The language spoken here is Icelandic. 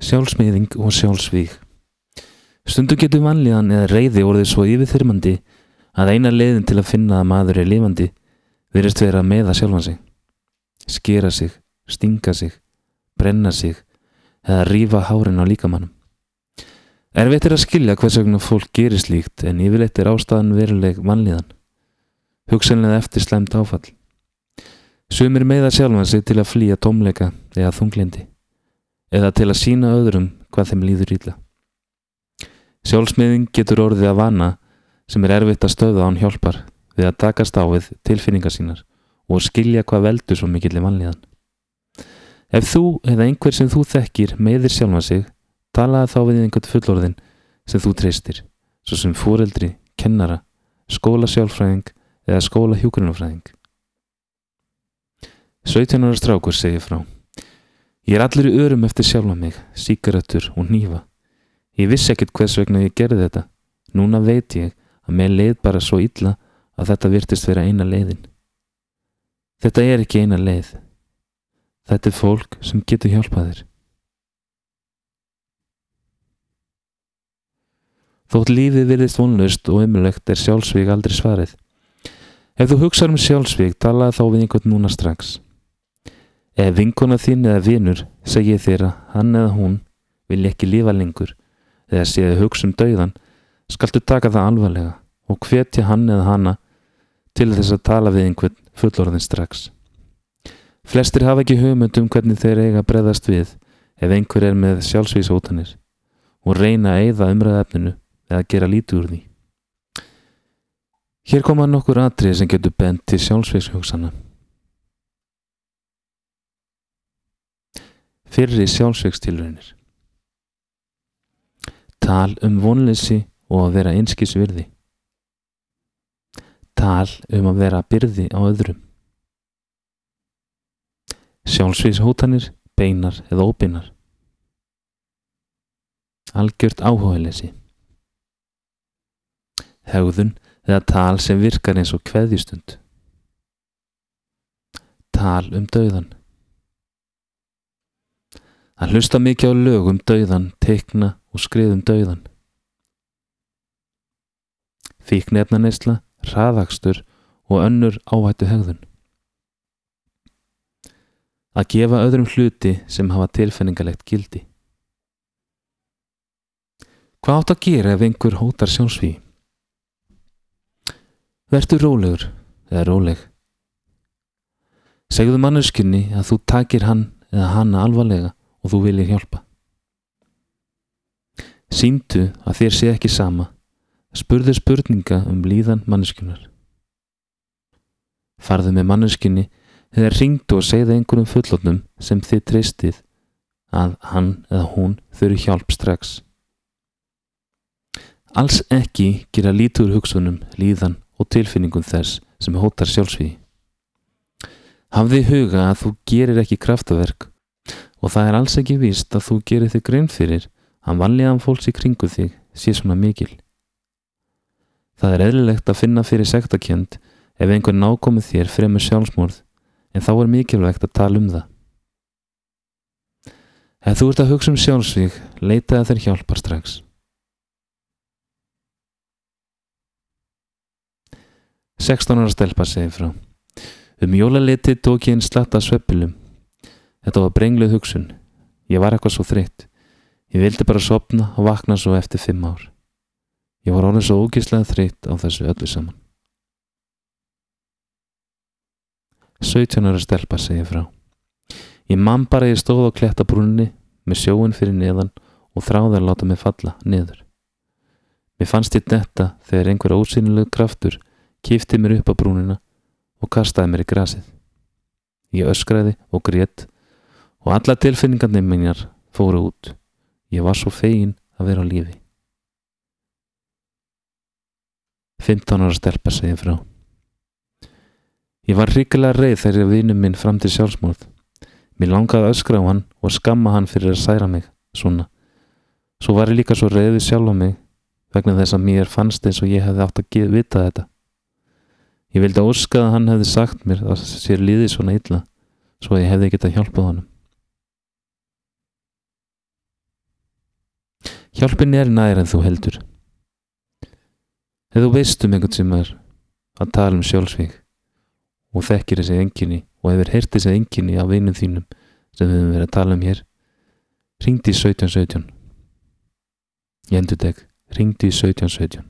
Sjálfsmeyðing og sjálfsvíg Stundu getur vanlíðan eða reyði orðið svo yfirþyrmandi að eina leiðin til að finna að maður er lifandi verist vera að meða sjálfan sig. Skera sig, stinga sig, brenna sig eða rífa hárin á líkamannum. Erfitt er að skilja hvers vegna fólk gerir slíkt en yfirleitt er ástæðan veruleg vanlíðan. Hugsanlega eftir slemt áfall. Sumir meða sjálfan sig til að flýja tómleika eða þunglindi eða til að sína öðrum hvað þeim líður ítla. Sjálfsmiðing getur orðið að vana sem er erfitt að stöða án hjálpar við að takast á við tilfinningar sínar og skilja hvað veldur svo mikill í vanlíðan. Ef þú eða einhver sem þú þekkir meðir sjálfa sig, talaði þá við einhvern fullorðin sem þú treystir, svo sem fóreldri, kennara, skóla sjálfræðing eða skóla hjúgrunafræðing. 17 ára strákur segir frá. Ég er allir í örum eftir sjálfa mig, síkaretur og nýfa. Ég vissi ekkert hvers vegna ég gerði þetta. Núna veit ég að mér leið bara svo illa að þetta virtist vera eina leiðin. Þetta er ekki eina leið. Þetta er fólk sem getur hjálpað þér. Þótt lífið virðist vonlust og umlögt er sjálfsvík aldrei svarið. Ef þú hugsaður um sjálfsvík, talaði þá við einhvern núna strax. Ef vinkona þín eða vinur segir þér að hann eða hún vil ekki lifa lengur eða séðu hugsa um dauðan, skaltu taka það alvarlega og hvetja hann eða hanna til þess að tala við einhvern fullorðin strax. Flestir hafa ekki hugmynd um hvernig þeir eiga að breðast við ef einhver er með sjálfsvísótanir og reyna að eigða umræðafninu eða gera lítið úr því. Hér koma nokkur atrið sem getur bent til sjálfsvíshjóksana. Fyrri sjálfsvíkstilraunir Tal um vonleysi og að vera einskis virði. Tal um að vera byrði á öðrum. Sjálfsvíshótanir, beinar eða óbeinar. Algjört áhugaðleysi. Hegðun eða tal sem virkar eins og kveðjustund. Tal um dauðan. Að hlusta mikið á lög um dauðan, teikna og skrið um dauðan. Fíknefnaneysla, hraðakstur og önnur áhættu hegðun. Að gefa öðrum hluti sem hafa tilfinningalegt gildi. Hvað átt að gera ef einhver hótar sjálfsví? Vertu rólegur eða róleg. Segðu manneskunni að þú takir hann eða hanna alvarlega og þú viljir hjálpa. Sýndu að þér sé ekki sama. Spurðu spurninga um líðan manneskunar. Farðu með manneskunni eða ringdu og segðu einhverjum fullotnum sem þið treystið að hann eða hún þurfi hjálp strax. Alls ekki gera lítur hugsunum, líðan og tilfinningum þess sem hótar sjálfsvíði. Hafði huga að þú gerir ekki kraftaverk og það er alls ekki víst að þú gerir þig grein fyrir að vanlíðan fólks í kringu þig sé svona mikil. Það er eðlilegt að finna fyrir sektakjönd ef einhver nákomið þér fremur sjálfsmórð en þá er mikilvægt að tala um það. Ef þú ert að hugsa um sjálfsvík, leita þeir hjálpar strax. Sextán ára stelpa segir frá. Um jólaliti tók ég einn slatta sveppilum. Þetta var brengluð hugsun. Ég var eitthvað svo þreytt. Ég vildi bara sopna og vakna svo eftir fimm ár. Ég var orðin svo ógíslega þreytt á þessu öllu saman. 17 ára stelpa segir frá. Ég man bara ég stóð á klettabrúninni með sjóin fyrir neðan og þráði að láta mig falla niður. Mér fannst ég þetta þegar einhver ósýnilegu kraftur kýfti mér upp á brúnina og kastaði mér í grasið. Ég öskraði og grétt og alla tilfinningarnir minjar fóru út. Ég var svo fegin að vera á lífi. 15 ára stelpa segið frá. Ég var ríkilega reið þegar vinum minn fram til sjálfsmórð. Mér langaði að öskra á hann og skamma hann fyrir að særa mig, svona. Svo var ég líka svo reiðið sjálf á mig vegna þess að mér fannst eins og ég hefði átt að vita þetta. Ég vildi óska að hann hefði sagt mér að sér líði svona illa svo að ég hefði getað hjálpað honum. Hjálpin er nær en þú heldur. Ef þú veist um einhvern sem er að tala um sjálfsvík og þekkir þessi enginni og hefur heyrt þessi enginni af vinum þínum sem við höfum verið að tala um hér, ringdi í 1717. Ég endur deg, ringdi í 1717.